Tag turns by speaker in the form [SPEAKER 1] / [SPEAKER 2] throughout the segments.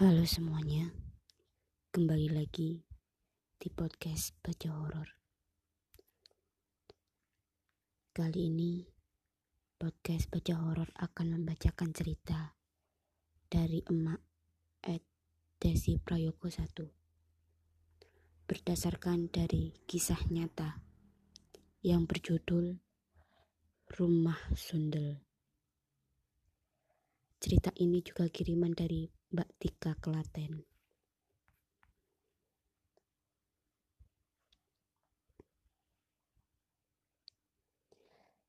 [SPEAKER 1] Halo semuanya, kembali lagi di podcast Baca Horor. Kali ini podcast Baca Horor akan membacakan cerita dari emak Ed Desi Prayoko 1 berdasarkan dari kisah nyata yang berjudul Rumah Sundel. Cerita ini juga kiriman dari Mbak Tika Klaten.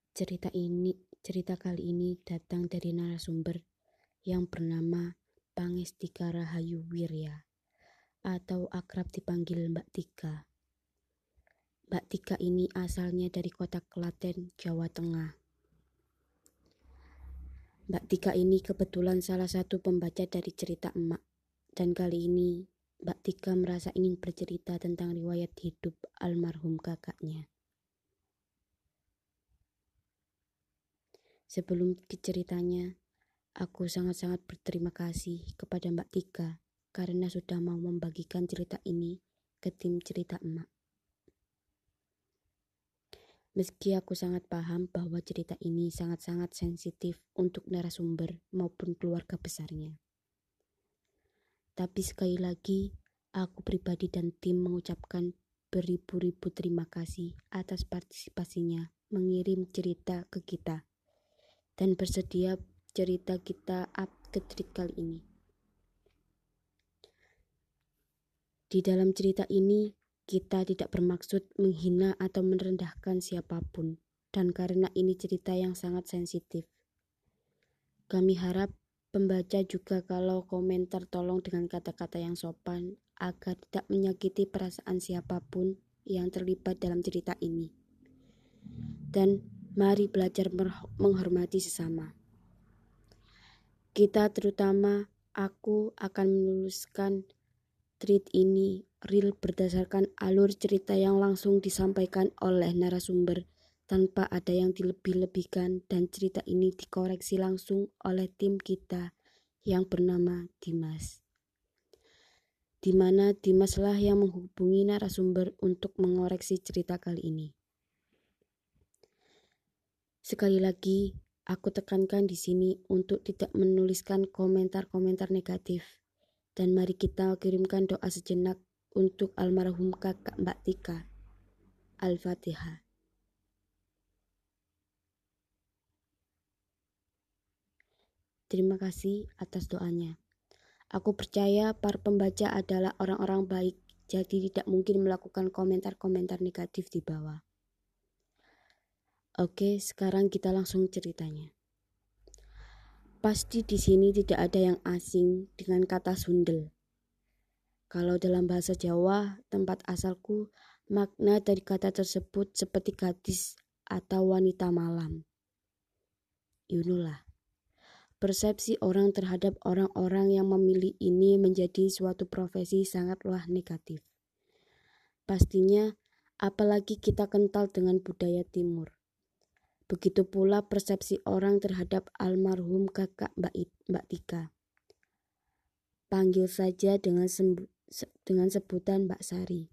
[SPEAKER 1] Cerita ini, cerita kali ini datang dari narasumber yang bernama Pangestika Rahayu Wirya atau akrab dipanggil Mbak Tika. Mbak Tika ini asalnya dari kota Klaten, Jawa Tengah. Mbak Tika ini kebetulan salah satu pembaca dari cerita emak. Dan kali ini Mbak Tika merasa ingin bercerita tentang riwayat hidup almarhum kakaknya. Sebelum ke ceritanya, aku sangat-sangat berterima kasih kepada Mbak Tika karena sudah mau membagikan cerita ini ke tim cerita emak. Meski aku sangat paham bahwa cerita ini sangat-sangat sensitif untuk narasumber maupun keluarga besarnya. Tapi sekali lagi, aku pribadi dan tim mengucapkan beribu-ribu terima kasih atas partisipasinya mengirim cerita ke kita dan bersedia cerita kita up ke trik kali ini. Di dalam cerita ini, kita tidak bermaksud menghina atau merendahkan siapa pun, dan karena ini cerita yang sangat sensitif. Kami harap pembaca juga kalau komentar tolong dengan kata-kata yang sopan agar tidak menyakiti perasaan siapa pun yang terlibat dalam cerita ini. Dan mari belajar menghormati sesama. Kita terutama aku akan menuliskan tweet ini real berdasarkan alur cerita yang langsung disampaikan oleh narasumber tanpa ada yang dilebih-lebihkan dan cerita ini dikoreksi langsung oleh tim kita yang bernama Dimas. Di mana Dimaslah yang menghubungi narasumber untuk mengoreksi cerita kali ini. Sekali lagi, aku tekankan di sini untuk tidak menuliskan komentar-komentar negatif. Dan mari kita kirimkan doa sejenak untuk almarhum kakak Mbak Tika. Al-Fatihah. Terima kasih atas doanya. Aku percaya para pembaca adalah orang-orang baik, jadi tidak mungkin melakukan komentar-komentar negatif di bawah. Oke, sekarang kita langsung ceritanya. Pasti di sini tidak ada yang asing dengan kata sundel. Kalau dalam bahasa Jawa, tempat asalku, makna dari kata tersebut seperti gadis atau wanita malam. Yunulah. Persepsi orang terhadap orang-orang yang memilih ini menjadi suatu profesi sangatlah negatif. Pastinya, apalagi kita kental dengan budaya timur. Begitu pula persepsi orang terhadap almarhum kakak Mbak, Mbak Tika. Panggil saja dengan dengan sebutan Mbak Sari.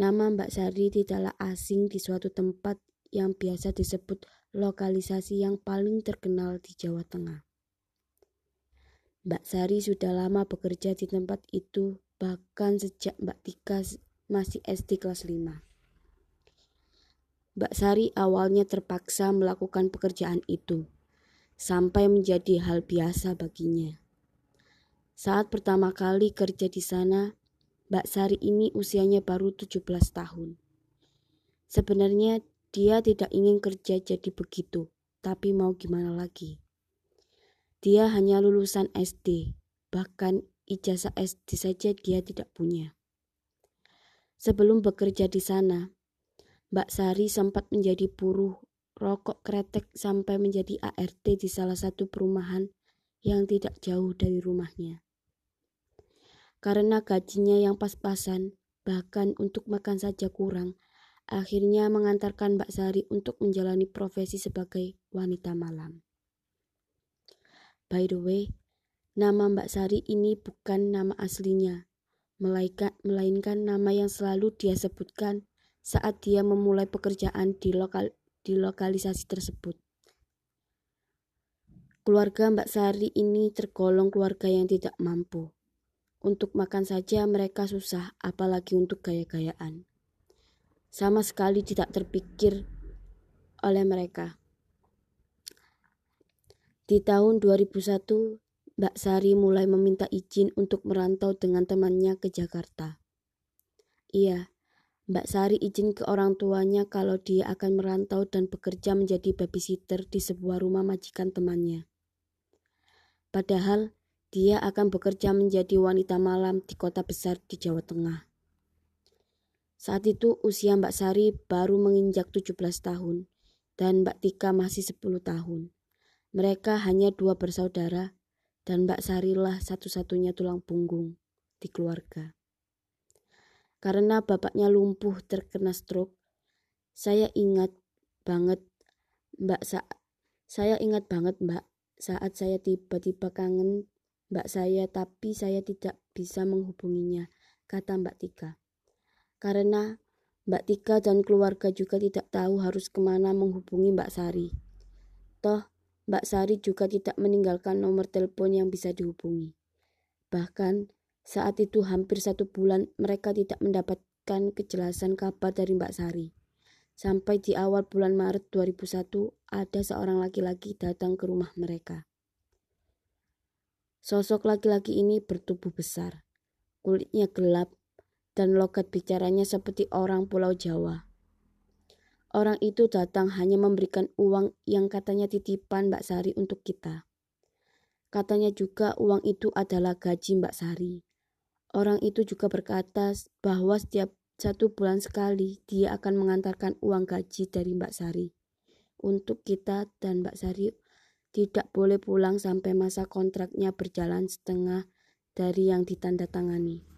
[SPEAKER 1] Nama Mbak Sari tidaklah asing di suatu tempat yang biasa disebut lokalisasi yang paling terkenal di Jawa Tengah. Mbak Sari sudah lama bekerja di tempat itu, bahkan sejak Mbak Tika masih SD kelas 5. Mbak Sari awalnya terpaksa melakukan pekerjaan itu, sampai menjadi hal biasa baginya. Saat pertama kali kerja di sana, Mbak Sari ini usianya baru 17 tahun. Sebenarnya dia tidak ingin kerja jadi begitu, tapi mau gimana lagi. Dia hanya lulusan SD, bahkan ijazah SD saja dia tidak punya. Sebelum bekerja di sana, Mbak Sari sempat menjadi buruh rokok kretek sampai menjadi ART di salah satu perumahan yang tidak jauh dari rumahnya karena gajinya yang pas-pasan, bahkan untuk makan saja kurang, akhirnya mengantarkan Mbak Sari untuk menjalani profesi sebagai wanita malam. By the way, Nama Mbak Sari ini bukan nama aslinya, melainkan, nama yang selalu dia sebutkan saat dia memulai pekerjaan di, lokal, di lokalisasi tersebut. Keluarga Mbak Sari ini tergolong keluarga yang tidak mampu. Untuk makan saja mereka susah, apalagi untuk gaya-gayaan. Sama sekali tidak terpikir oleh mereka. Di tahun 2001, Mbak Sari mulai meminta izin untuk merantau dengan temannya ke Jakarta. Iya, Mbak Sari izin ke orang tuanya kalau dia akan merantau dan bekerja menjadi babysitter di sebuah rumah majikan temannya. Padahal dia akan bekerja menjadi wanita malam di kota besar di Jawa Tengah. Saat itu usia Mbak Sari baru menginjak 17 tahun dan Mbak Tika masih 10 tahun. Mereka hanya dua bersaudara dan Mbak Sarilah satu-satunya tulang punggung di keluarga. Karena bapaknya lumpuh terkena stroke, saya ingat banget Mbak Sa saya ingat banget Mbak saat saya tiba-tiba kangen Mbak saya tapi saya tidak bisa menghubunginya, kata Mbak Tika. Karena Mbak Tika dan keluarga juga tidak tahu harus ke mana menghubungi Mbak Sari. Toh, Mbak Sari juga tidak meninggalkan nomor telepon yang bisa dihubungi. Bahkan saat itu hampir satu bulan mereka tidak mendapatkan kejelasan kabar dari Mbak Sari. Sampai di awal bulan Maret 2001 ada seorang laki-laki datang ke rumah mereka. Sosok laki-laki ini bertubuh besar, kulitnya gelap, dan logat bicaranya seperti orang Pulau Jawa. Orang itu datang hanya memberikan uang yang katanya titipan Mbak Sari untuk kita. Katanya juga uang itu adalah gaji Mbak Sari. Orang itu juga berkata bahwa setiap satu bulan sekali dia akan mengantarkan uang gaji dari Mbak Sari. Untuk kita dan Mbak Sari tidak boleh pulang sampai masa kontraknya berjalan setengah dari yang ditandatangani.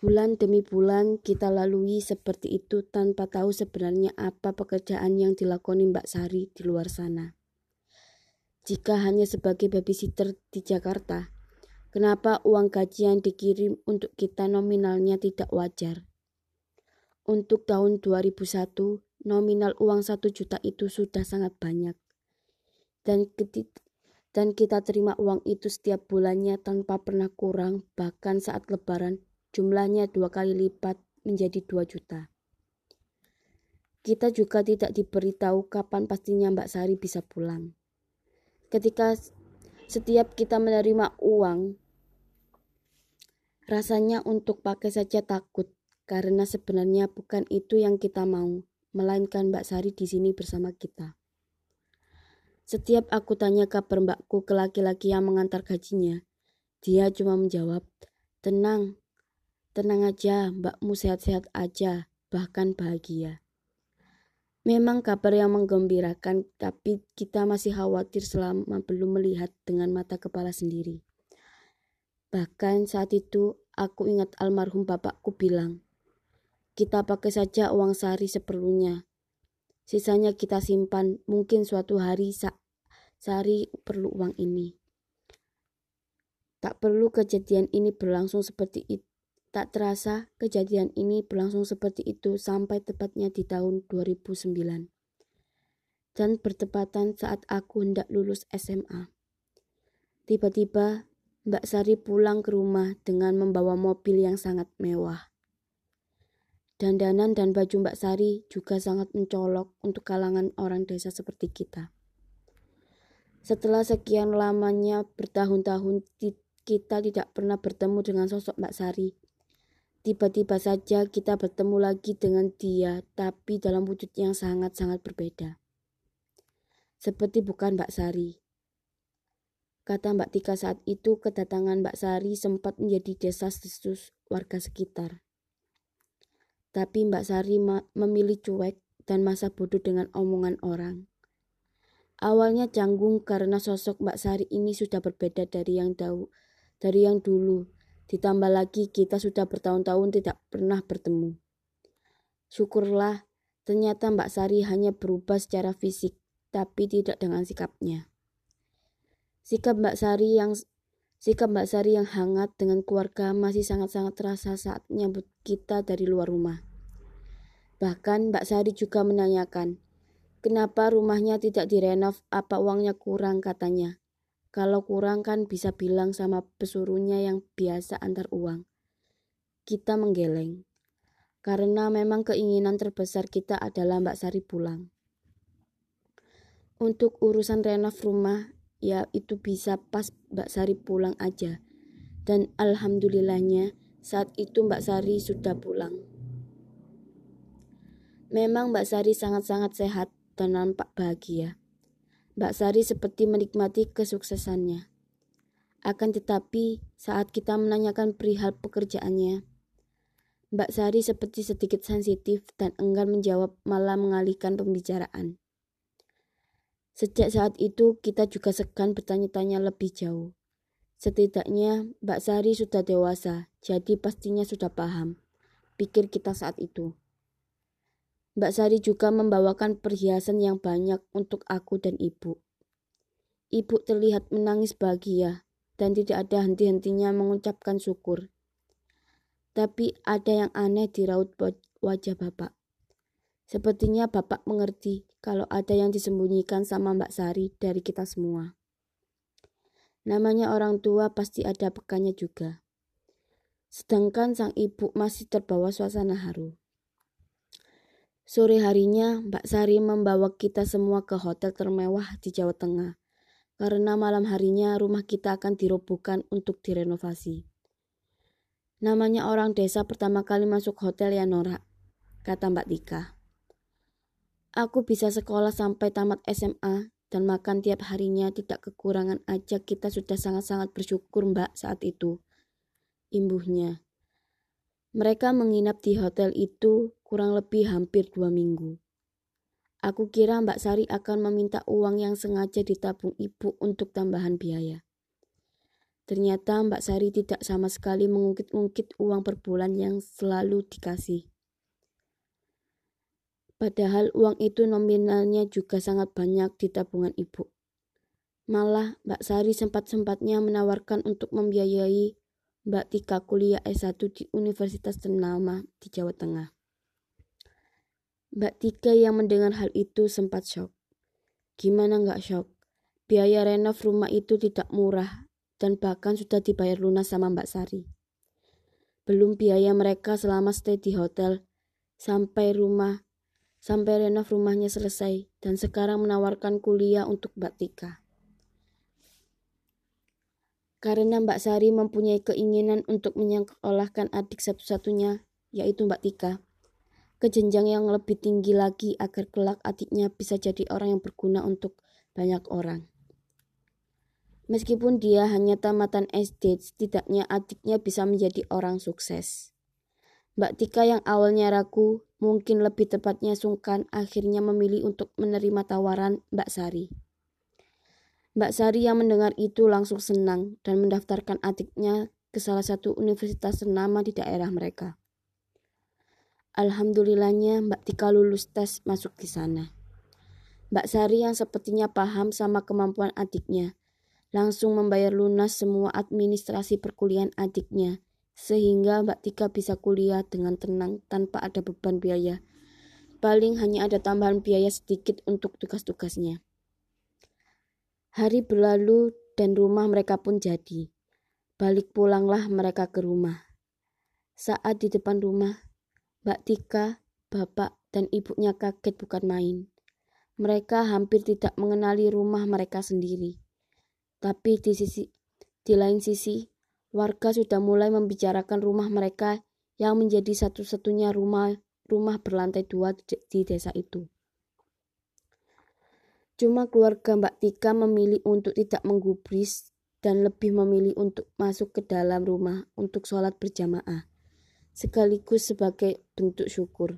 [SPEAKER 1] Bulan demi bulan kita lalui seperti itu tanpa tahu sebenarnya apa pekerjaan yang dilakoni Mbak Sari di luar sana. Jika hanya sebagai babysitter di Jakarta, kenapa uang gaji yang dikirim untuk kita nominalnya tidak wajar? Untuk tahun 2001, nominal uang 1 juta itu sudah sangat banyak. Dan dan kita terima uang itu setiap bulannya tanpa pernah kurang, bahkan saat lebaran jumlahnya dua kali lipat menjadi dua juta. Kita juga tidak diberitahu kapan pastinya Mbak Sari bisa pulang. Ketika setiap kita menerima uang, rasanya untuk pakai saja takut karena sebenarnya bukan itu yang kita mau, melainkan Mbak Sari di sini bersama kita. Setiap aku tanya kabar mbakku ke laki-laki yang mengantar gajinya, dia cuma menjawab, tenang, Tenang aja, mbakmu sehat-sehat aja, bahkan bahagia. Memang kabar yang menggembirakan, tapi kita masih khawatir selama belum melihat dengan mata kepala sendiri. Bahkan saat itu, aku ingat almarhum bapakku bilang, kita pakai saja uang sari seperlunya. Sisanya kita simpan, mungkin suatu hari sa Sari perlu uang ini. Tak perlu kejadian ini berlangsung seperti itu Tak terasa, kejadian ini berlangsung seperti itu sampai tepatnya di tahun 2009. Dan bertepatan saat aku hendak lulus SMA. Tiba-tiba, Mbak Sari pulang ke rumah dengan membawa mobil yang sangat mewah. Dandanan dan baju Mbak Sari juga sangat mencolok untuk kalangan orang desa seperti kita. Setelah sekian lamanya bertahun-tahun kita tidak pernah bertemu dengan sosok Mbak Sari Tiba-tiba saja kita bertemu lagi dengan dia, tapi dalam wujud yang sangat-sangat berbeda. Seperti bukan Mbak Sari. Kata Mbak Tika saat itu, kedatangan Mbak Sari sempat menjadi desas-desus warga sekitar. Tapi Mbak Sari memilih cuek dan masa bodoh dengan omongan orang. Awalnya canggung karena sosok Mbak Sari ini sudah berbeda dari yang dari yang dulu Ditambah lagi kita sudah bertahun-tahun tidak pernah bertemu. Syukurlah, ternyata Mbak Sari hanya berubah secara fisik, tapi tidak dengan sikapnya. Sikap Mbak Sari yang sikap Mbak Sari yang hangat dengan keluarga masih sangat-sangat terasa saat menyambut kita dari luar rumah. Bahkan Mbak Sari juga menanyakan, kenapa rumahnya tidak direnov, apa uangnya kurang katanya. Kalau kurang kan bisa bilang sama pesuruhnya yang biasa antar uang. Kita menggeleng, karena memang keinginan terbesar kita adalah Mbak Sari pulang. Untuk urusan renov rumah, ya itu bisa pas Mbak Sari pulang aja. Dan alhamdulillahnya saat itu Mbak Sari sudah pulang. Memang Mbak Sari sangat-sangat sehat dan nampak bahagia. Mbak Sari seperti menikmati kesuksesannya. Akan tetapi saat kita menanyakan perihal pekerjaannya, Mbak Sari seperti sedikit sensitif dan enggan menjawab malah mengalihkan pembicaraan. Sejak saat itu kita juga segan bertanya-tanya lebih jauh. Setidaknya Mbak Sari sudah dewasa, jadi pastinya sudah paham. Pikir kita saat itu. Mbak Sari juga membawakan perhiasan yang banyak untuk aku dan ibu. Ibu terlihat menangis bahagia dan tidak ada henti-hentinya mengucapkan syukur. Tapi ada yang aneh di raut wajah Bapak. Sepertinya Bapak mengerti kalau ada yang disembunyikan sama Mbak Sari dari kita semua. Namanya orang tua pasti ada pekannya juga. Sedangkan sang ibu masih terbawa suasana haru. Sore harinya, Mbak Sari membawa kita semua ke hotel termewah di Jawa Tengah. Karena malam harinya rumah kita akan dirobohkan untuk direnovasi. Namanya orang desa pertama kali masuk hotel ya Nora, kata Mbak Tika. Aku bisa sekolah sampai tamat SMA dan makan tiap harinya tidak kekurangan aja kita sudah sangat-sangat bersyukur mbak saat itu. Imbuhnya. Mereka menginap di hotel itu kurang lebih hampir dua minggu. Aku kira Mbak Sari akan meminta uang yang sengaja ditabung ibu untuk tambahan biaya. Ternyata Mbak Sari tidak sama sekali mengungkit-ungkit uang per bulan yang selalu dikasih. Padahal uang itu nominalnya juga sangat banyak di tabungan ibu. Malah Mbak Sari sempat-sempatnya menawarkan untuk membiayai Mbak Tika kuliah S1 di Universitas ternama di Jawa Tengah. Mbak Tika yang mendengar hal itu sempat shock. Gimana nggak shock? Biaya renov rumah itu tidak murah dan bahkan sudah dibayar lunas sama Mbak Sari. Belum biaya mereka selama stay di hotel sampai rumah sampai renov rumahnya selesai dan sekarang menawarkan kuliah untuk Mbak Tika. Karena Mbak Sari mempunyai keinginan untuk menyekolahkan adik satu-satunya, yaitu Mbak Tika, ke jenjang yang lebih tinggi lagi agar kelak adiknya bisa jadi orang yang berguna untuk banyak orang. Meskipun dia hanya tamatan SD, setidaknya adiknya bisa menjadi orang sukses. Mbak Tika yang awalnya ragu, mungkin lebih tepatnya sungkan, akhirnya memilih untuk menerima tawaran Mbak Sari. Mbak Sari yang mendengar itu langsung senang dan mendaftarkan adiknya ke salah satu universitas ternama di daerah mereka. Alhamdulillahnya Mbak Tika lulus tes masuk di sana. Mbak Sari yang sepertinya paham sama kemampuan adiknya, langsung membayar lunas semua administrasi perkuliahan adiknya sehingga Mbak Tika bisa kuliah dengan tenang tanpa ada beban biaya. Paling hanya ada tambahan biaya sedikit untuk tugas-tugasnya. Hari berlalu dan rumah mereka pun jadi. Balik pulanglah mereka ke rumah. Saat di depan rumah, Mbak Tika, bapak, dan ibunya kaget bukan main. Mereka hampir tidak mengenali rumah mereka sendiri. Tapi di sisi di lain sisi, warga sudah mulai membicarakan rumah mereka yang menjadi satu-satunya rumah rumah berlantai dua di desa itu. Cuma keluarga Mbak Tika memilih untuk tidak menggubris dan lebih memilih untuk masuk ke dalam rumah untuk sholat berjamaah, sekaligus sebagai bentuk syukur.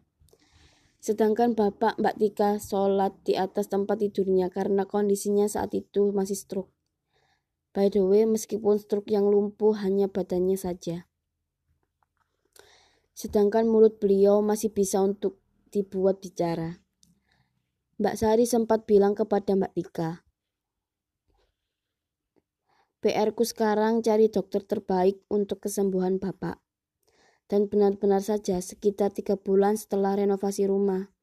[SPEAKER 1] Sedangkan bapak Mbak Tika sholat di atas tempat tidurnya karena kondisinya saat itu masih stroke. By the way, meskipun struk yang lumpuh hanya badannya saja. Sedangkan mulut beliau masih bisa untuk dibuat bicara. Mbak Sari sempat bilang kepada Mbak Tika, PR ku sekarang cari dokter terbaik untuk kesembuhan Bapak. Dan benar-benar saja sekitar tiga bulan setelah renovasi rumah,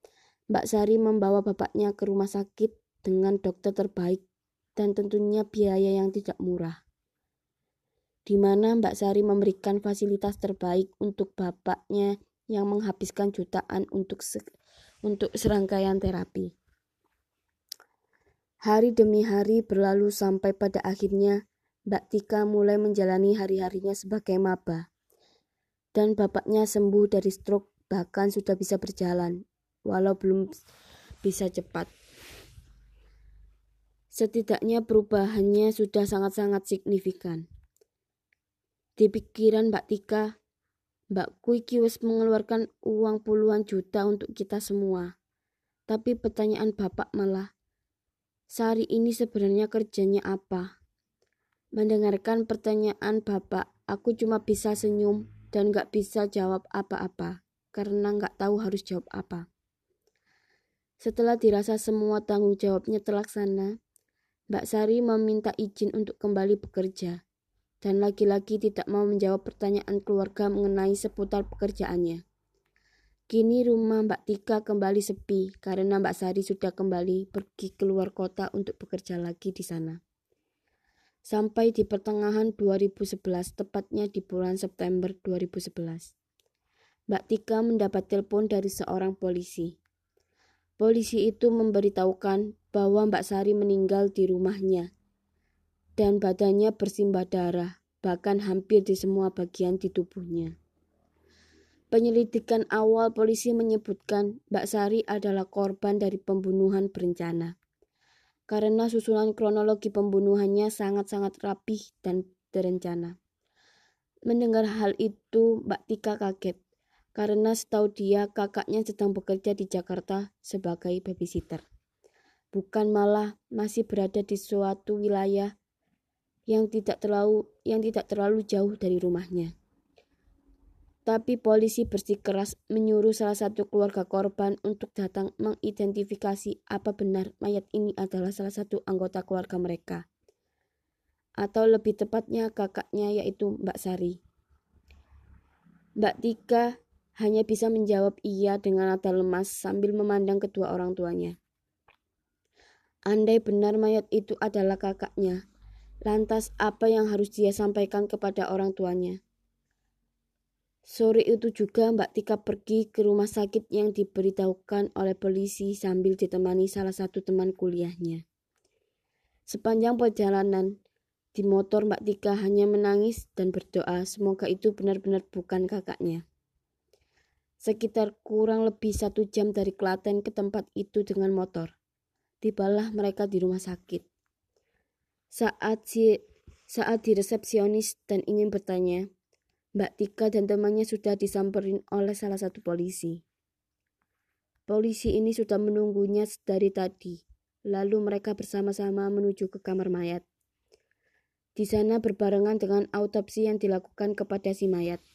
[SPEAKER 1] Mbak Sari membawa bapaknya ke rumah sakit dengan dokter terbaik dan tentunya biaya yang tidak murah. Di mana Mbak Sari memberikan fasilitas terbaik untuk bapaknya yang menghabiskan jutaan untuk se untuk serangkaian terapi. Hari demi hari berlalu sampai pada akhirnya Mbak Tika mulai menjalani hari-harinya sebagai maba. Dan bapaknya sembuh dari stroke bahkan sudah bisa berjalan, walau belum bisa cepat. Setidaknya perubahannya sudah sangat-sangat signifikan. Di pikiran Mbak Tika, Mbak Kuiki wis mengeluarkan uang puluhan juta untuk kita semua. Tapi pertanyaan Bapak malah, Sari ini sebenarnya kerjanya apa? Mendengarkan pertanyaan Bapak, aku cuma bisa senyum dan gak bisa jawab apa-apa karena gak tahu harus jawab apa. Setelah dirasa semua tanggung jawabnya terlaksana, Mbak Sari meminta izin untuk kembali bekerja dan lagi-lagi tidak mau menjawab pertanyaan keluarga mengenai seputar pekerjaannya. Kini rumah Mbak Tika kembali sepi karena Mbak Sari sudah kembali pergi keluar kota untuk bekerja lagi di sana. Sampai di pertengahan 2011, tepatnya di bulan September 2011. Mbak Tika mendapat telepon dari seorang polisi. Polisi itu memberitahukan bahwa Mbak Sari meninggal di rumahnya dan badannya bersimbah darah, bahkan hampir di semua bagian di tubuhnya. Penyelidikan awal polisi menyebutkan Mbak Sari adalah korban dari pembunuhan berencana. Karena susunan kronologi pembunuhannya sangat-sangat rapih dan terencana. Mendengar hal itu, Mbak Tika kaget karena setahu dia kakaknya sedang bekerja di Jakarta sebagai babysitter. Bukan malah masih berada di suatu wilayah yang tidak terlalu yang tidak terlalu jauh dari rumahnya. Tapi polisi bersikeras menyuruh salah satu keluarga korban untuk datang mengidentifikasi apa benar mayat ini adalah salah satu anggota keluarga mereka. Atau lebih tepatnya kakaknya yaitu Mbak Sari. Mbak Tika hanya bisa menjawab iya dengan nada lemas sambil memandang kedua orang tuanya. Andai benar mayat itu adalah kakaknya, lantas apa yang harus dia sampaikan kepada orang tuanya? Sore itu juga Mbak Tika pergi ke rumah sakit yang diberitahukan oleh polisi sambil ditemani salah satu teman kuliahnya. Sepanjang perjalanan, di motor Mbak Tika hanya menangis dan berdoa semoga itu benar-benar bukan kakaknya. Sekitar kurang lebih satu jam dari Klaten ke tempat itu dengan motor. Tibalah mereka di rumah sakit. Saat si saat di resepsionis dan ingin bertanya, Mbak Tika dan temannya sudah disamperin oleh salah satu polisi. Polisi ini sudah menunggunya dari tadi, lalu mereka bersama-sama menuju ke kamar mayat. Di sana berbarengan dengan autopsi yang dilakukan kepada si mayat.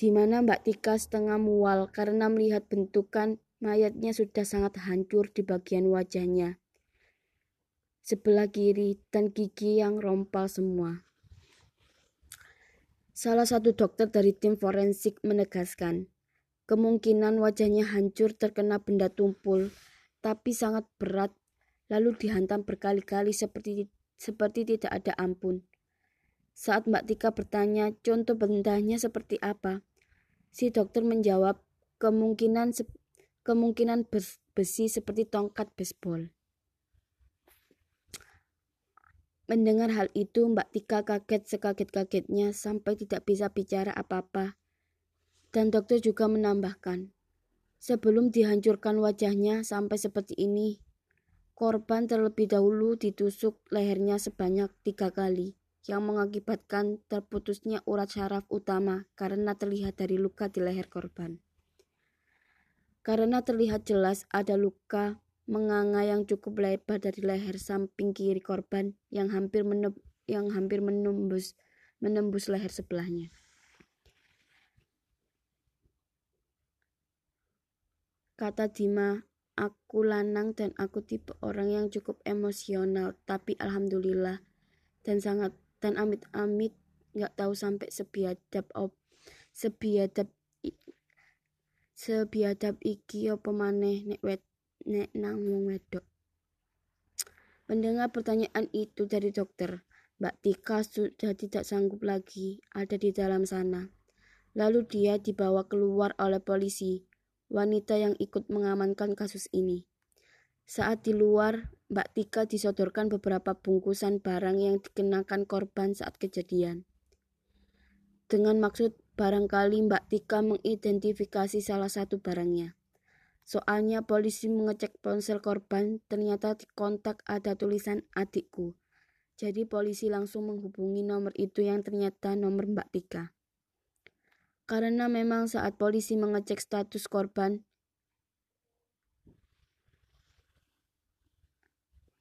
[SPEAKER 1] Di mana Mbak Tika setengah mual karena melihat bentukan mayatnya sudah sangat hancur di bagian wajahnya, sebelah kiri, dan gigi yang rompal semua. Salah satu dokter dari tim forensik menegaskan, kemungkinan wajahnya hancur terkena benda tumpul, tapi sangat berat, lalu dihantam berkali-kali seperti seperti tidak ada ampun. Saat Mbak Tika bertanya contoh bendanya seperti apa, si dokter menjawab kemungkinan kemungkinan besi seperti tongkat baseball. Mendengar hal itu, Mbak Tika kaget sekaget-kagetnya sampai tidak bisa bicara apa-apa. Dan dokter juga menambahkan, sebelum dihancurkan wajahnya sampai seperti ini, korban terlebih dahulu ditusuk lehernya sebanyak tiga kali, yang mengakibatkan terputusnya urat syaraf utama karena terlihat dari luka di leher korban. Karena terlihat jelas ada luka menganga yang cukup lebar dari leher samping kiri korban yang hampir meneb, yang hampir menembus menembus leher sebelahnya. Kata Dima, aku lanang dan aku tipe orang yang cukup emosional, tapi alhamdulillah dan sangat dan amit-amit nggak tahu sampai sebiadab op sebiadab sebiadab iki apa maneh nek wet nek nang wong wedok Mendengar pertanyaan itu dari dokter, Mbak Tika sudah tidak sanggup lagi ada di dalam sana. Lalu dia dibawa keluar oleh polisi, wanita yang ikut mengamankan kasus ini. Saat di luar, Mbak Tika disodorkan beberapa bungkusan barang yang dikenakan korban saat kejadian. Dengan maksud barangkali Mbak Tika mengidentifikasi salah satu barangnya. Soalnya polisi mengecek ponsel korban, ternyata di kontak ada tulisan adikku. Jadi polisi langsung menghubungi nomor itu yang ternyata nomor Mbak Tika. Karena memang saat polisi mengecek status korban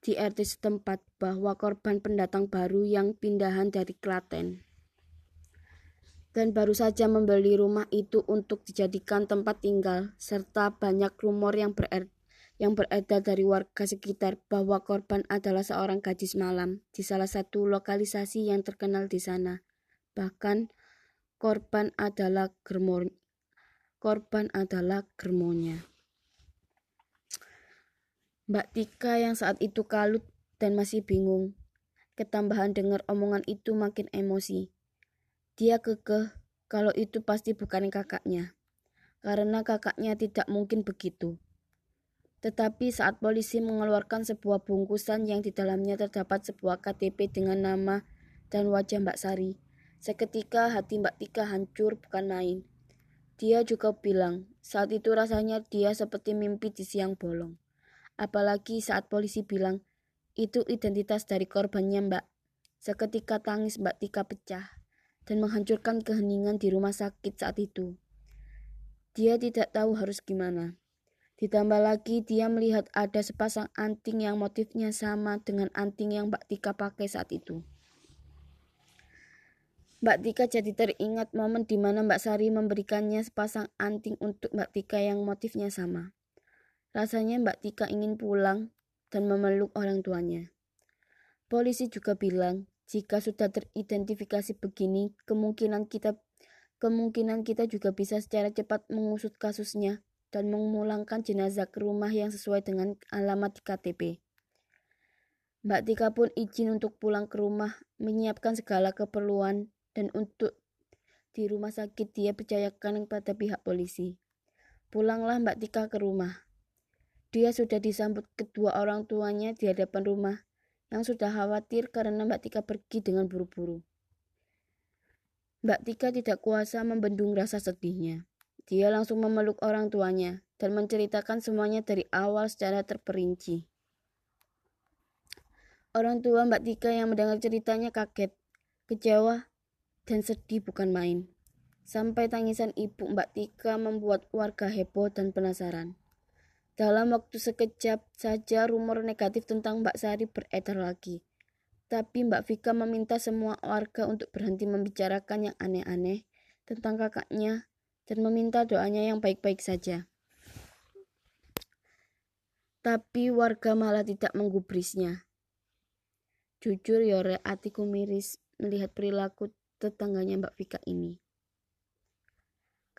[SPEAKER 1] di RT setempat bahwa korban pendatang baru yang pindahan dari Klaten dan baru saja membeli rumah itu untuk dijadikan tempat tinggal, serta banyak rumor yang, bered yang beredar dari warga sekitar bahwa korban adalah seorang gadis malam di salah satu lokalisasi yang terkenal di sana. Bahkan korban adalah germor korban adalah germonya. Mbak Tika yang saat itu kalut dan masih bingung. Ketambahan dengar omongan itu makin emosi. Dia kekeh kalau itu pasti bukan kakaknya, karena kakaknya tidak mungkin begitu. Tetapi saat polisi mengeluarkan sebuah bungkusan yang di dalamnya terdapat sebuah KTP dengan nama dan wajah Mbak Sari, seketika hati Mbak Tika hancur bukan main. Dia juga bilang, saat itu rasanya dia seperti mimpi di siang bolong. Apalagi saat polisi bilang, itu identitas dari korbannya Mbak. Seketika tangis Mbak Tika pecah dan menghancurkan keheningan di rumah sakit saat itu. Dia tidak tahu harus gimana. Ditambah lagi dia melihat ada sepasang anting yang motifnya sama dengan anting yang Mbak Tika pakai saat itu. Mbak Tika jadi teringat momen di mana Mbak Sari memberikannya sepasang anting untuk Mbak Tika yang motifnya sama. Rasanya Mbak Tika ingin pulang dan memeluk orang tuanya. Polisi juga bilang jika sudah teridentifikasi begini, kemungkinan kita kemungkinan kita juga bisa secara cepat mengusut kasusnya dan memulangkan jenazah ke rumah yang sesuai dengan alamat di KTP. Mbak Tika pun izin untuk pulang ke rumah, menyiapkan segala keperluan, dan untuk di rumah sakit dia percayakan kepada pihak polisi. Pulanglah Mbak Tika ke rumah. Dia sudah disambut kedua orang tuanya di hadapan rumah yang sudah khawatir karena Mbak Tika pergi dengan buru-buru. Mbak Tika tidak kuasa membendung rasa sedihnya. Dia langsung memeluk orang tuanya dan menceritakan semuanya dari awal secara terperinci. Orang tua Mbak Tika yang mendengar ceritanya kaget, kecewa, dan sedih bukan main. Sampai tangisan ibu Mbak Tika membuat warga heboh dan penasaran. Dalam waktu sekejap saja rumor negatif tentang Mbak Sari beredar lagi. Tapi Mbak Vika meminta semua warga untuk berhenti membicarakan yang aneh-aneh tentang kakaknya dan meminta doanya yang baik-baik saja. Tapi warga malah tidak menggubrisnya. Jujur Yore atiku miris melihat perilaku tetangganya Mbak Vika ini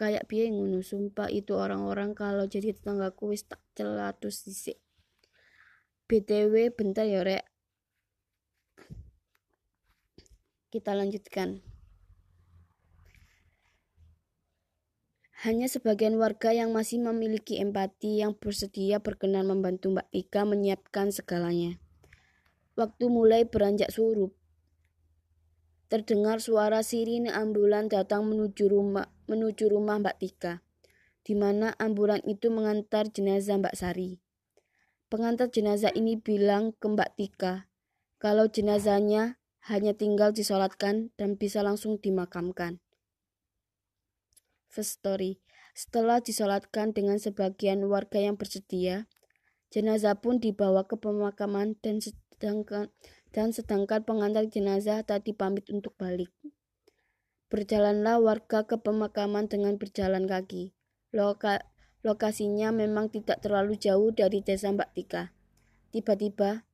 [SPEAKER 1] kayak piye ngono sumpah itu orang-orang kalau jadi tetanggaku wis tak celatus dhisik BTW bentar ya rek. Kita lanjutkan. Hanya sebagian warga yang masih memiliki empati yang bersedia berkenan membantu Mbak Tika menyiapkan segalanya. Waktu mulai beranjak surup, terdengar suara sirine ambulan datang menuju rumah menuju rumah Mbak Tika, di mana ambulan itu mengantar jenazah Mbak Sari. Pengantar jenazah ini bilang ke Mbak Tika kalau jenazahnya hanya tinggal disolatkan dan bisa langsung dimakamkan. First story. Setelah disolatkan dengan sebagian warga yang bersedia, jenazah pun dibawa ke pemakaman dan sedangkan dan sedangkan pengantar jenazah tadi pamit untuk balik. Berjalanlah warga ke pemakaman dengan berjalan kaki. Loka, lokasinya memang tidak terlalu jauh dari desa Mbak Tika. Tiba-tiba,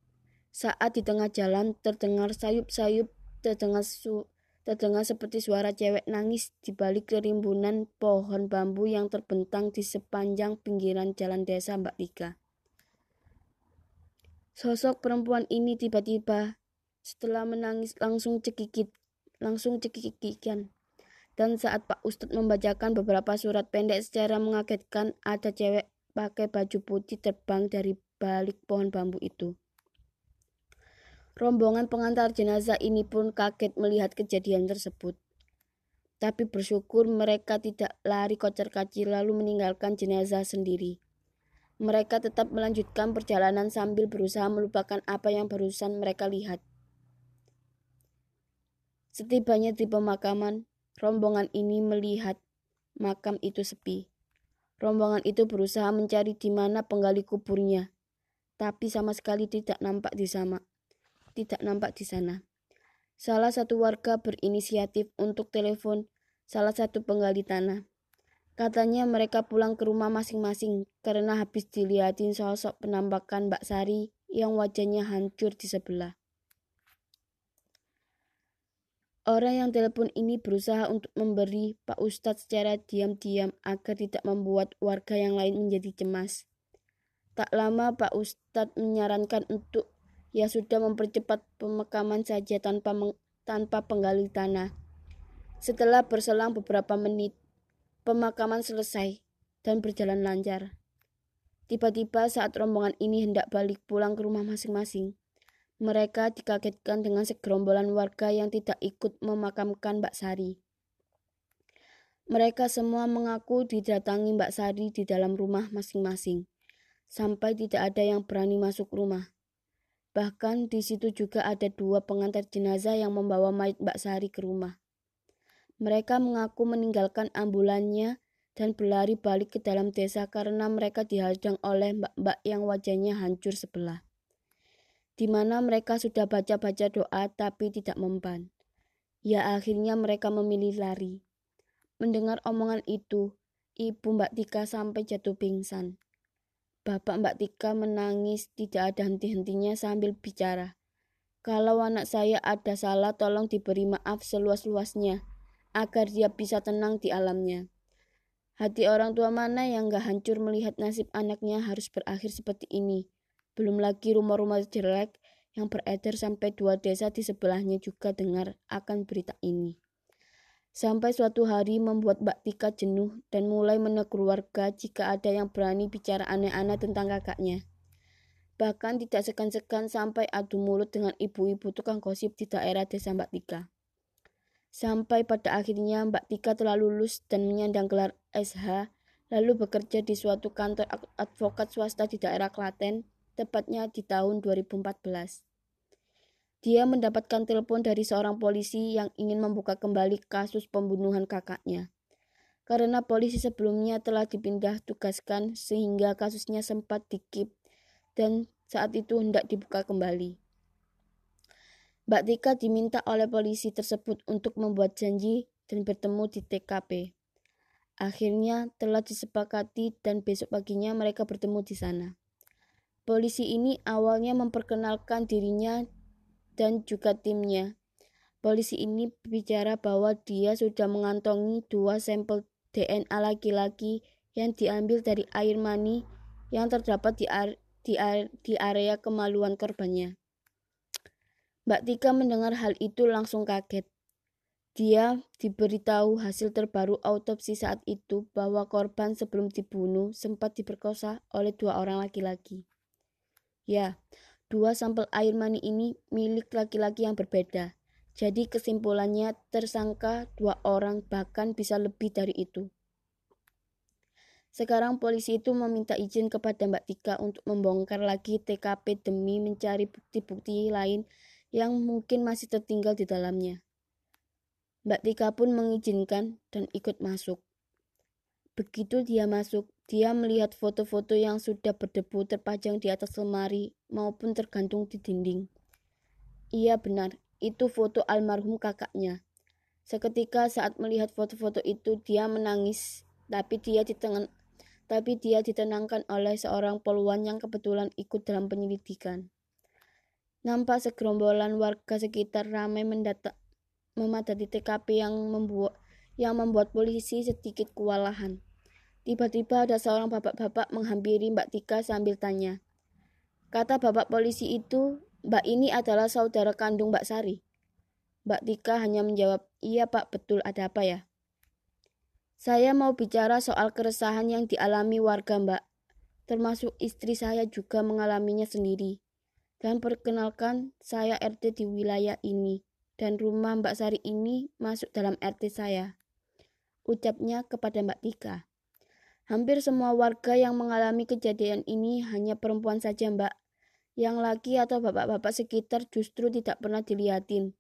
[SPEAKER 1] Saat di tengah jalan terdengar sayup-sayup, terdengar su terdengar seperti suara cewek nangis di balik kerimbunan pohon bambu yang terbentang di sepanjang pinggiran jalan desa Mbak Tika. Sosok perempuan ini tiba-tiba setelah menangis langsung cekikit, langsung cekikikan. Dan saat Pak Ustadz membacakan beberapa surat pendek secara mengagetkan, ada cewek pakai baju putih terbang dari balik pohon bambu itu. Rombongan pengantar jenazah ini pun kaget melihat kejadian tersebut. Tapi bersyukur mereka tidak lari kocar kacir lalu meninggalkan jenazah sendiri. Mereka tetap melanjutkan perjalanan sambil berusaha melupakan apa yang barusan mereka lihat. Setibanya di pemakaman, rombongan ini melihat makam itu sepi. Rombongan itu berusaha mencari di mana penggali kuburnya, tapi sama sekali tidak nampak di sana tidak nampak di sana. Salah satu warga berinisiatif untuk telepon salah satu penggali tanah. Katanya mereka pulang ke rumah masing-masing karena habis dilihatin sosok penampakan Mbak Sari yang wajahnya hancur di sebelah. Orang yang telepon ini berusaha untuk memberi Pak Ustadz secara diam-diam agar tidak membuat warga yang lain menjadi cemas. Tak lama Pak Ustadz menyarankan untuk ia sudah mempercepat pemakaman saja tanpa tanpa penggali tanah. Setelah berselang beberapa menit, pemakaman selesai dan berjalan lancar. Tiba-tiba saat rombongan ini hendak balik pulang ke rumah masing-masing, mereka dikagetkan dengan segerombolan warga yang tidak ikut memakamkan Mbak Sari. Mereka semua mengaku didatangi Mbak Sari di dalam rumah masing-masing, sampai tidak ada yang berani masuk rumah. Bahkan di situ juga ada dua pengantar jenazah yang membawa mayat Mbak Sari ke rumah. Mereka mengaku meninggalkan ambulannya dan berlari balik ke dalam desa karena mereka dihadang oleh mbak-mbak yang wajahnya hancur sebelah. Di mana mereka sudah baca-baca doa tapi tidak mempan. Ya akhirnya mereka memilih lari. Mendengar omongan itu, ibu Mbak Tika sampai jatuh pingsan. Bapak Mbak Tika menangis tidak ada henti-hentinya sambil bicara. Kalau anak saya ada salah tolong diberi maaf seluas-luasnya agar dia bisa tenang di alamnya. Hati orang tua mana yang gak hancur melihat nasib anaknya harus berakhir seperti ini. Belum lagi rumah-rumah jelek yang beredar sampai dua desa di sebelahnya juga dengar akan berita ini. Sampai suatu hari membuat Mbak Tika jenuh dan mulai menegur warga jika ada yang berani bicara aneh-aneh tentang kakaknya. Bahkan tidak segan-segan sampai adu mulut dengan ibu-ibu tukang gosip di daerah desa Mbak Tika. Sampai pada akhirnya Mbak Tika telah lulus dan menyandang gelar SH, lalu bekerja di suatu kantor advokat swasta di daerah Klaten, tepatnya di tahun 2014. Dia mendapatkan telepon dari seorang polisi yang ingin membuka kembali kasus pembunuhan kakaknya. Karena polisi sebelumnya telah dipindah tugaskan sehingga kasusnya sempat dikip dan saat itu hendak dibuka kembali. Mbak Tika diminta oleh polisi tersebut untuk membuat janji dan bertemu di TKP. Akhirnya telah disepakati dan besok paginya mereka bertemu di sana. Polisi ini awalnya memperkenalkan dirinya dan juga timnya. Polisi ini bicara bahwa dia sudah mengantongi dua sampel DNA laki-laki yang diambil dari air mani yang terdapat di, are, di, are, di area kemaluan korbannya. Mbak Tika mendengar hal itu langsung kaget. Dia diberitahu hasil terbaru autopsi saat itu bahwa korban sebelum dibunuh sempat diperkosa oleh dua orang laki-laki. Ya, Dua sampel air mani ini milik laki-laki yang berbeda. Jadi kesimpulannya tersangka dua orang bahkan bisa lebih dari itu. Sekarang polisi itu meminta izin kepada Mbak Tika untuk membongkar lagi TKP demi mencari bukti-bukti lain yang mungkin masih tertinggal di dalamnya. Mbak Tika pun mengizinkan dan ikut masuk. Begitu dia masuk, dia melihat foto-foto yang sudah berdebu terpajang di atas lemari maupun tergantung di dinding. Iya benar, itu foto almarhum kakaknya. Seketika saat melihat foto-foto itu, dia menangis, tapi dia ditenang, tapi dia ditenangkan oleh seorang poluan yang kebetulan ikut dalam penyelidikan. Nampak segerombolan warga sekitar ramai mendata, memadati TKP yang membuat yang membuat polisi sedikit kewalahan. Tiba-tiba ada seorang bapak-bapak menghampiri Mbak Tika sambil tanya. Kata bapak polisi itu, Mbak ini adalah saudara kandung Mbak Sari. Mbak Tika hanya menjawab, iya pak betul ada apa ya? Saya mau bicara soal keresahan yang dialami warga mbak. Termasuk istri saya juga mengalaminya sendiri. Dan perkenalkan, saya RT di wilayah ini, dan rumah Mbak Sari ini masuk dalam RT saya. Ucapnya kepada Mbak Tika. Hampir semua warga yang mengalami kejadian ini hanya perempuan saja Mbak. Yang laki atau bapak-bapak sekitar justru tidak pernah dilihatin.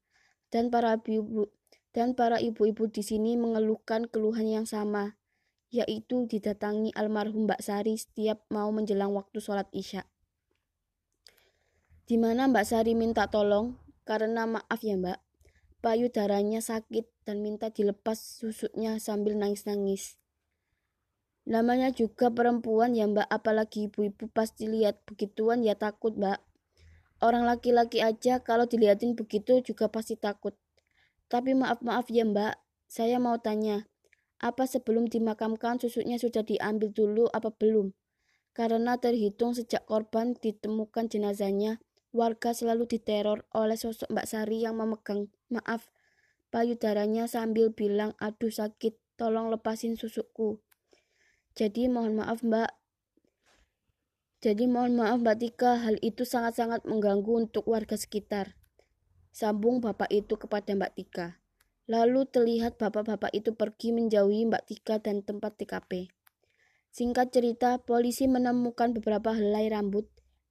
[SPEAKER 1] Dan para ibu dan para ibu-ibu di sini mengeluhkan keluhan yang sama, yaitu didatangi almarhum Mbak Sari setiap mau menjelang waktu sholat isya di mana Mbak Sari minta tolong karena maaf ya Mbak, payudaranya sakit dan minta dilepas susuknya sambil nangis-nangis. Namanya juga perempuan ya Mbak, apalagi ibu-ibu pasti lihat begituan ya takut Mbak. Orang laki-laki aja kalau dilihatin begitu juga pasti takut. Tapi maaf-maaf ya Mbak, saya mau tanya, apa sebelum dimakamkan susuknya sudah diambil dulu apa belum? Karena terhitung sejak korban ditemukan jenazahnya, Warga selalu diteror oleh sosok Mbak Sari yang memegang maaf payudaranya sambil bilang, aduh sakit, tolong lepasin susukku. Jadi mohon maaf Mbak. Jadi mohon maaf Mbak Tika, hal itu sangat-sangat mengganggu untuk warga sekitar. Sambung bapak itu kepada Mbak Tika. Lalu terlihat bapak-bapak itu pergi menjauhi Mbak Tika dan tempat TKP. Singkat cerita, polisi menemukan beberapa helai rambut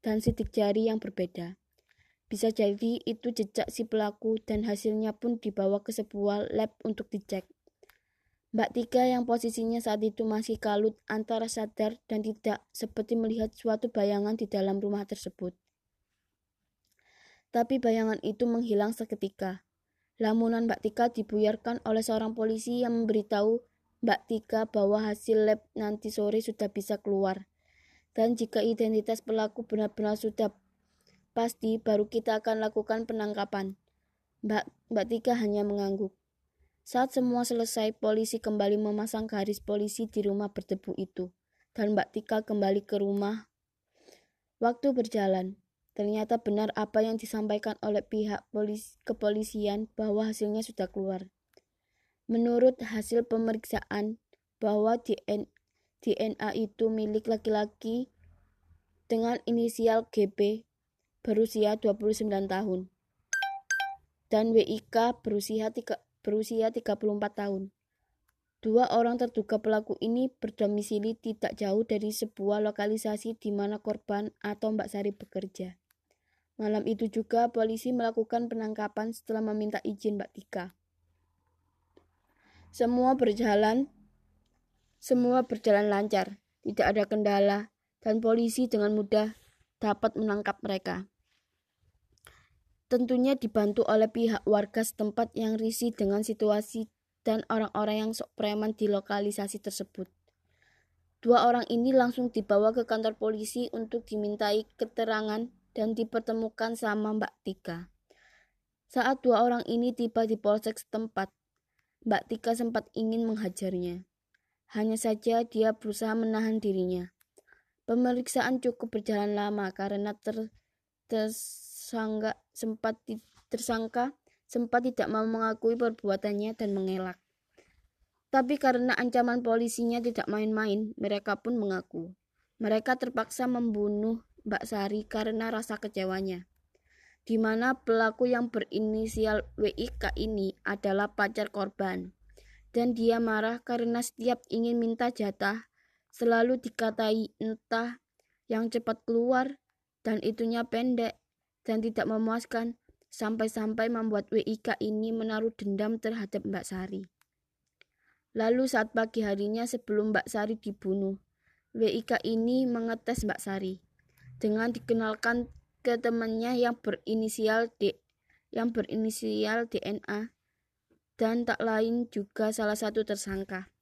[SPEAKER 1] dan sidik jari yang berbeda. Bisa jadi itu jejak si pelaku dan hasilnya pun dibawa ke sebuah lab untuk dicek. Mbak Tika yang posisinya saat itu masih kalut antara sadar dan tidak seperti melihat suatu bayangan di dalam rumah tersebut. Tapi bayangan itu menghilang seketika. Lamunan Mbak Tika dibuyarkan oleh seorang polisi yang memberitahu Mbak Tika bahwa hasil lab nanti sore sudah bisa keluar. Dan jika identitas pelaku benar-benar sudah pasti, baru kita akan lakukan penangkapan. Mbak, Mbak Tika hanya mengangguk. Saat semua selesai, polisi kembali memasang garis polisi di rumah berdebu itu. Dan Mbak Tika kembali ke rumah. Waktu berjalan. Ternyata benar apa yang disampaikan oleh pihak polis kepolisian bahwa hasilnya sudah keluar. Menurut hasil pemeriksaan bahwa DNA DNA itu milik laki-laki dengan inisial GB berusia 29 tahun dan WIK berusia, tiga, berusia 34 tahun. Dua orang terduga pelaku ini berdomisili tidak jauh dari sebuah lokalisasi di mana korban atau Mbak Sari bekerja. Malam itu juga polisi melakukan penangkapan setelah meminta izin Mbak Tika. Semua berjalan semua berjalan lancar, tidak ada kendala, dan polisi dengan mudah dapat menangkap mereka. Tentunya dibantu oleh pihak warga setempat yang risih dengan situasi dan orang-orang yang sok preman di lokalisasi tersebut. Dua orang ini langsung dibawa ke kantor polisi untuk dimintai keterangan dan dipertemukan sama Mbak Tika. Saat dua orang ini tiba di polsek setempat, Mbak Tika sempat ingin menghajarnya. Hanya saja dia berusaha menahan dirinya. Pemeriksaan cukup berjalan lama karena ter, tersangka sempat tersangka sempat tidak mau mengakui perbuatannya dan mengelak. Tapi karena ancaman polisinya tidak main-main, mereka pun mengaku. Mereka terpaksa membunuh Mbak Sari karena rasa kecewanya. Di mana pelaku yang berinisial WIK ini adalah pacar korban dan dia marah karena setiap ingin minta jatah selalu dikatai entah yang cepat keluar dan itunya pendek dan tidak memuaskan sampai-sampai membuat WIK ini menaruh dendam terhadap Mbak Sari. Lalu saat pagi harinya sebelum Mbak Sari dibunuh, WIK ini mengetes Mbak Sari dengan dikenalkan ke temannya yang berinisial D yang berinisial DNA dan tak lain juga salah satu tersangka.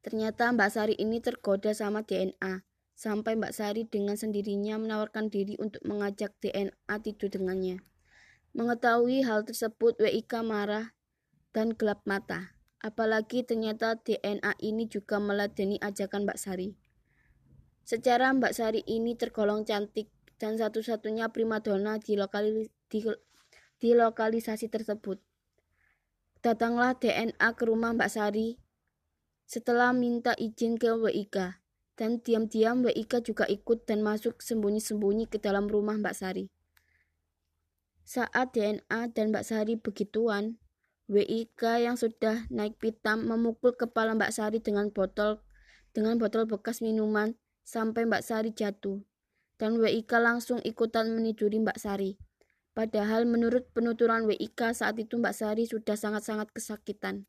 [SPEAKER 1] Ternyata Mbak Sari ini tergoda sama DNA, sampai Mbak Sari dengan sendirinya menawarkan diri untuk mengajak DNA tidur dengannya. Mengetahui hal tersebut, WIK marah dan gelap mata. Apalagi ternyata DNA ini juga meladeni ajakan Mbak Sari. Secara Mbak Sari ini tergolong cantik dan satu-satunya primadona di, lokali, di, di lokalisasi tersebut. Datanglah DNA ke rumah Mbak Sari setelah minta izin ke WIK. Dan diam-diam WIK juga ikut dan masuk sembunyi-sembunyi ke dalam rumah Mbak Sari. Saat DNA dan Mbak Sari begituan, WIK yang sudah naik pitam memukul kepala Mbak Sari dengan botol dengan botol bekas minuman sampai Mbak Sari jatuh. Dan WIK langsung ikutan meniduri Mbak Sari. Padahal menurut penuturan WIK saat itu Mbak Sari sudah sangat-sangat kesakitan.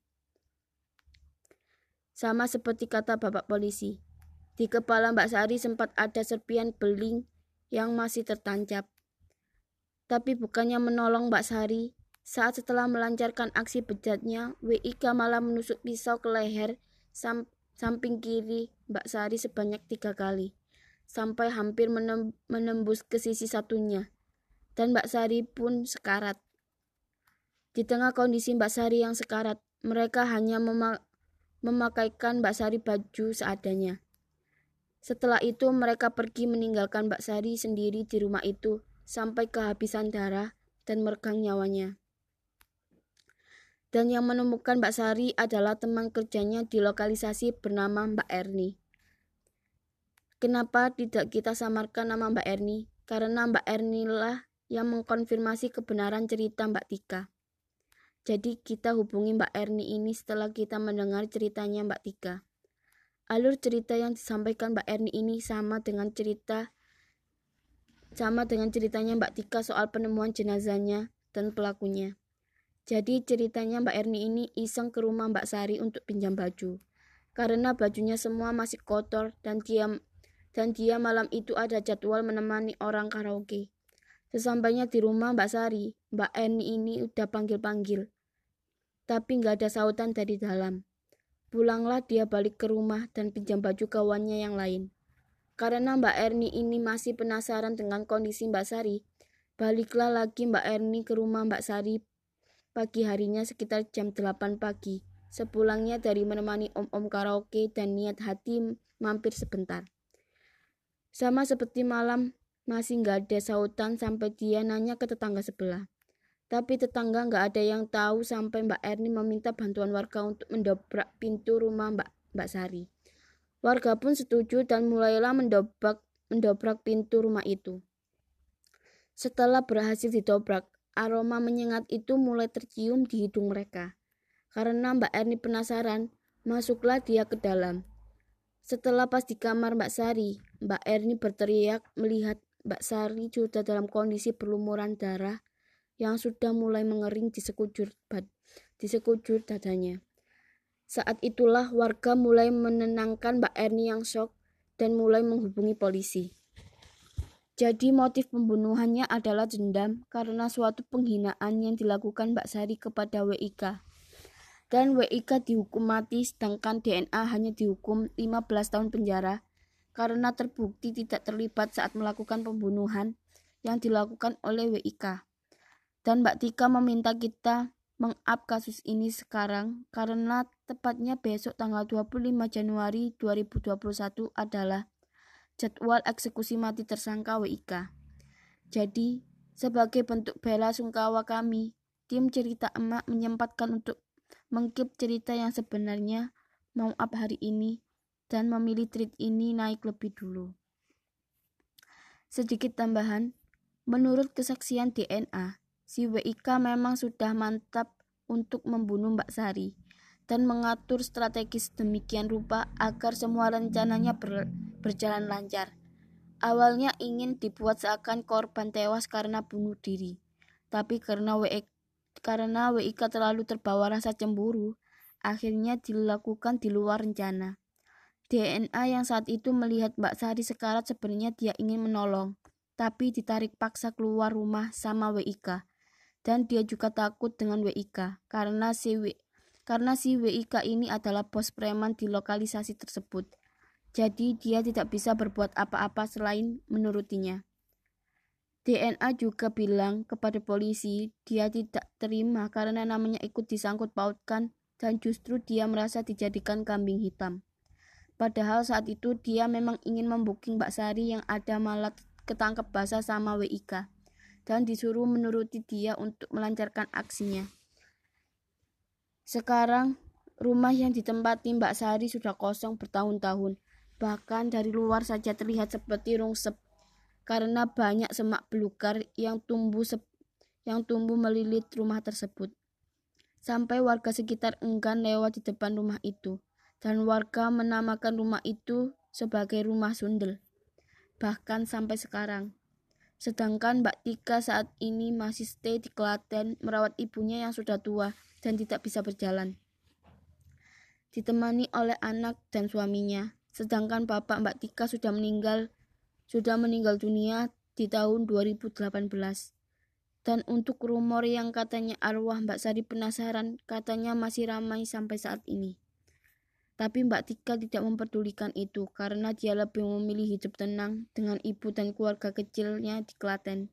[SPEAKER 1] Sama seperti kata Bapak polisi, di kepala Mbak Sari sempat ada serpian beling yang masih tertancap. Tapi bukannya menolong Mbak Sari, saat setelah melancarkan aksi bejatnya, WIK malah menusuk pisau ke leher sam samping kiri Mbak Sari sebanyak tiga kali, sampai hampir menem menembus ke sisi satunya. Dan Mbak Sari pun sekarat. Di tengah kondisi Mbak Sari yang sekarat, mereka hanya mema memakaikan Mbak Sari baju seadanya. Setelah itu mereka pergi meninggalkan Mbak Sari sendiri di rumah itu sampai kehabisan darah dan meregang nyawanya dan yang menemukan Mbak Sari adalah teman kerjanya di lokalisasi bernama Mbak Erni. Kenapa tidak kita samarkan nama Mbak Erni? Karena Mbak Erni lah yang mengkonfirmasi kebenaran cerita Mbak Tika. Jadi kita hubungi Mbak Erni ini setelah kita mendengar ceritanya Mbak Tika. Alur cerita yang disampaikan Mbak Erni ini sama dengan cerita sama dengan ceritanya Mbak Tika soal penemuan jenazahnya dan pelakunya. Jadi ceritanya Mbak Erni ini iseng ke rumah Mbak Sari untuk pinjam baju. Karena bajunya semua masih kotor dan dia dan dia malam itu ada jadwal menemani orang karaoke. Sesampainya di rumah Mbak Sari, Mbak Erni ini udah panggil-panggil. Tapi nggak ada sautan dari dalam. Pulanglah dia balik ke rumah dan pinjam baju kawannya yang lain. Karena Mbak Erni ini masih penasaran dengan kondisi Mbak Sari, baliklah lagi Mbak Erni ke rumah Mbak Sari Pagi harinya sekitar jam 8 pagi, sepulangnya dari menemani om-om karaoke dan niat hati mampir sebentar. Sama seperti malam, masih nggak ada sautan sampai dia nanya ke tetangga sebelah. Tapi tetangga nggak ada yang tahu sampai Mbak Erni meminta bantuan warga untuk mendobrak pintu rumah Mbak, Mbak Sari. Warga pun setuju dan mulailah mendobrak, mendobrak pintu rumah itu. Setelah berhasil didobrak, aroma menyengat itu mulai tercium di hidung mereka. Karena Mbak Erni penasaran, masuklah dia ke dalam. Setelah pas di kamar Mbak Sari, Mbak Erni berteriak melihat Mbak Sari sudah dalam kondisi berlumuran darah yang sudah mulai mengering di sekujur bad, di sekujur dadanya. Saat itulah warga mulai menenangkan Mbak Erni yang shock dan mulai menghubungi polisi. Jadi motif pembunuhannya adalah dendam karena suatu penghinaan yang dilakukan Mbak Sari kepada WIK. Dan WIK dihukum mati sedangkan DNA hanya dihukum 15 tahun penjara karena terbukti tidak terlibat saat melakukan pembunuhan yang dilakukan oleh WIK. Dan Mbak Tika meminta kita mengap kasus ini sekarang karena tepatnya besok tanggal 25 Januari 2021 adalah jadwal eksekusi mati tersangka WIK. Jadi, sebagai bentuk bela sungkawa kami, tim cerita emak menyempatkan untuk mengkip cerita yang sebenarnya mau up hari ini dan memilih treat ini naik lebih dulu. Sedikit tambahan, menurut kesaksian DNA, si WIK memang sudah mantap untuk membunuh Mbak Sari dan mengatur strategis demikian rupa agar semua rencananya ber, berjalan lancar. Awalnya ingin dibuat seakan korban tewas karena bunuh diri, tapi karena WIK, karena WIK terlalu terbawa rasa cemburu, akhirnya dilakukan di luar rencana. DNA yang saat itu melihat Mbak Sari sekarat sebenarnya dia ingin menolong, tapi ditarik paksa keluar rumah sama WIK. Dan dia juga takut dengan WIK karena si karena si WIK ini adalah bos preman di lokalisasi tersebut. Jadi dia tidak bisa berbuat apa-apa selain menurutinya. DNA juga bilang kepada polisi dia tidak terima karena namanya ikut disangkut pautkan dan justru dia merasa dijadikan kambing hitam. Padahal saat itu dia memang ingin membuking Mbak Sari yang ada malah ketangkep basah sama WIK dan disuruh menuruti dia untuk melancarkan aksinya. Sekarang rumah yang ditempati Mbak Sari sudah kosong bertahun-tahun. Bahkan dari luar saja terlihat seperti rungsep karena banyak semak belukar yang tumbuh yang tumbuh melilit rumah tersebut. Sampai warga sekitar enggan lewat di depan rumah itu, dan warga menamakan rumah itu sebagai rumah sundel. Bahkan sampai sekarang. Sedangkan Mbak Tika saat ini masih stay di Klaten merawat ibunya yang sudah tua dan tidak bisa berjalan. Ditemani oleh anak dan suaminya, sedangkan bapak Mbak Tika sudah meninggal sudah meninggal dunia di tahun 2018. Dan untuk rumor yang katanya arwah Mbak Sari penasaran, katanya masih ramai sampai saat ini. Tapi Mbak Tika tidak memperdulikan itu karena dia lebih memilih hidup tenang dengan ibu dan keluarga kecilnya di Klaten.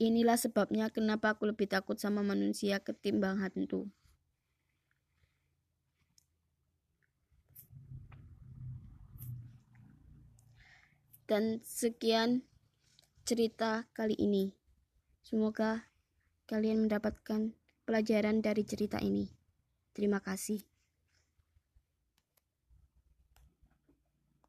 [SPEAKER 1] Inilah sebabnya kenapa aku lebih takut sama manusia ketimbang hantu. Dan sekian cerita kali ini. Semoga kalian mendapatkan pelajaran dari cerita ini. Terima kasih.